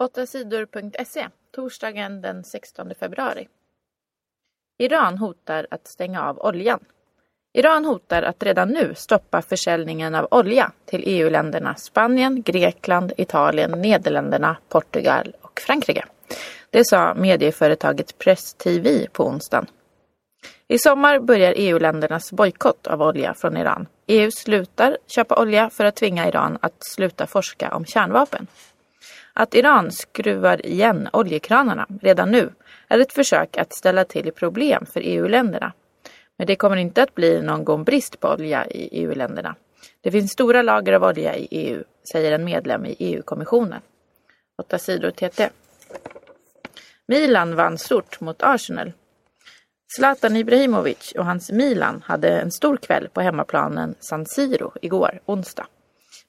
8 sidor.se torsdagen den 16 februari. Iran hotar att stänga av oljan. Iran hotar att redan nu stoppa försäljningen av olja till EU-länderna Spanien, Grekland, Italien, Nederländerna, Portugal och Frankrike. Det sa medieföretaget Press TV på onsdagen. I sommar börjar EU-ländernas bojkott av olja från Iran. EU slutar köpa olja för att tvinga Iran att sluta forska om kärnvapen. Att Iran skruvar igen oljekranarna redan nu är ett försök att ställa till problem för EU-länderna. Men det kommer inte att bli någon brist på olja i EU-länderna. Det finns stora lager av olja i EU, säger en medlem i EU-kommissionen. 8 sidor TT. Milan vann stort mot Arsenal. Zlatan Ibrahimovic och hans Milan hade en stor kväll på hemmaplanen San Siro igår, onsdag.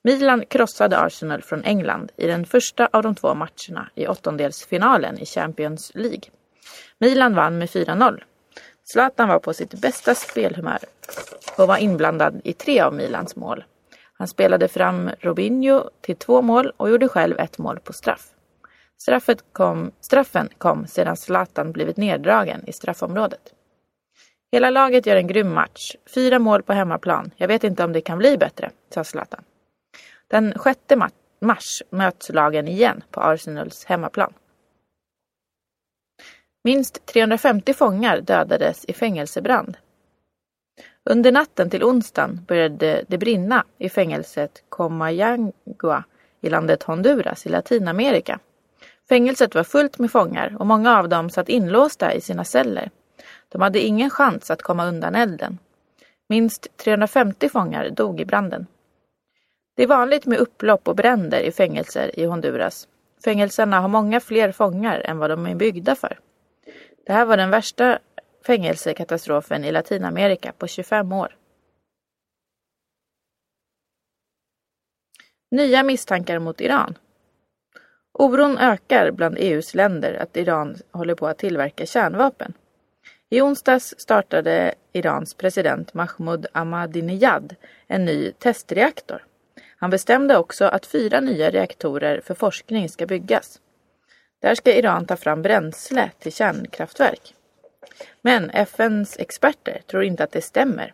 Milan krossade Arsenal från England i den första av de två matcherna i åttondelsfinalen i Champions League. Milan vann med 4-0. Zlatan var på sitt bästa spelhumör och var inblandad i tre av Milans mål. Han spelade fram Robinho till två mål och gjorde själv ett mål på straff. Straffet kom, straffen kom sedan Zlatan blivit neddragen i straffområdet. Hela laget gör en grym match. Fyra mål på hemmaplan. Jag vet inte om det kan bli bättre, sa Zlatan. Den 6 mars möts lagen igen på Arsenals hemmaplan. Minst 350 fångar dödades i fängelsebrand. Under natten till onsdagen började det brinna i fängelset Comayagua i landet Honduras i Latinamerika. Fängelset var fullt med fångar och många av dem satt inlåsta i sina celler. De hade ingen chans att komma undan elden. Minst 350 fångar dog i branden. Det är vanligt med upplopp och bränder i fängelser i Honduras. Fängelserna har många fler fångar än vad de är byggda för. Det här var den värsta fängelsekatastrofen i Latinamerika på 25 år. Nya misstankar mot Iran. Oron ökar bland EUs länder att Iran håller på att tillverka kärnvapen. I onsdags startade Irans president Mahmoud Ahmadinejad en ny testreaktor. Han bestämde också att fyra nya reaktorer för forskning ska byggas. Där ska Iran ta fram bränsle till kärnkraftverk. Men FNs experter tror inte att det stämmer.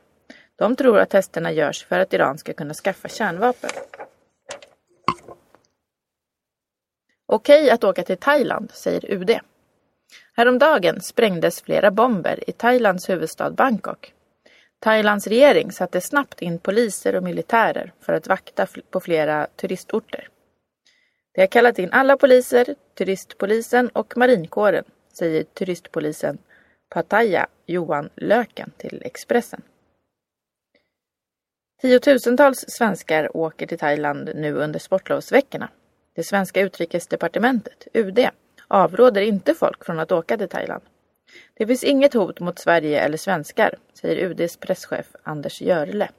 De tror att testerna görs för att Iran ska kunna skaffa kärnvapen. Okej att åka till Thailand, säger UD. Häromdagen sprängdes flera bomber i Thailands huvudstad Bangkok. Thailands regering satte snabbt in poliser och militärer för att vakta på flera turistorter. De har kallat in alla poliser, turistpolisen och marinkåren, säger turistpolisen Pattaya Johan Löken till Expressen. Tiotusentals svenskar åker till Thailand nu under sportlovsveckorna. Det svenska utrikesdepartementet, UD, avråder inte folk från att åka till Thailand. Det finns inget hot mot Sverige eller svenskar, säger UDs presschef Anders Görle.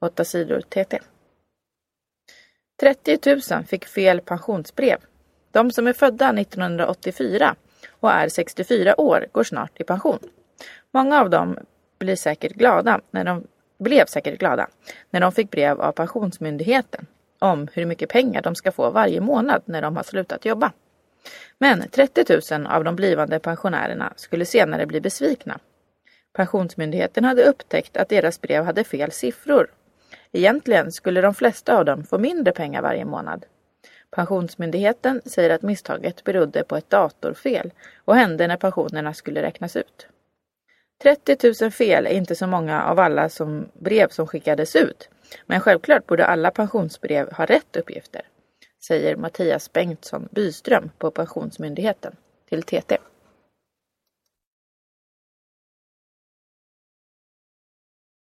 8 sidor TT. 30 000 fick fel pensionsbrev. De som är födda 1984 och är 64 år går snart i pension. Många av dem blir säkert glada när de blev säkert glada när de fick brev av Pensionsmyndigheten om hur mycket pengar de ska få varje månad när de har slutat jobba. Men 30 000 av de blivande pensionärerna skulle senare bli besvikna. Pensionsmyndigheten hade upptäckt att deras brev hade fel siffror. Egentligen skulle de flesta av dem få mindre pengar varje månad. Pensionsmyndigheten säger att misstaget berodde på ett datorfel och hände när pensionerna skulle räknas ut. 30 000 fel är inte så många av alla som brev som skickades ut. Men självklart borde alla pensionsbrev ha rätt uppgifter säger Mattias Bengtsson Byström på Pensionsmyndigheten till TT.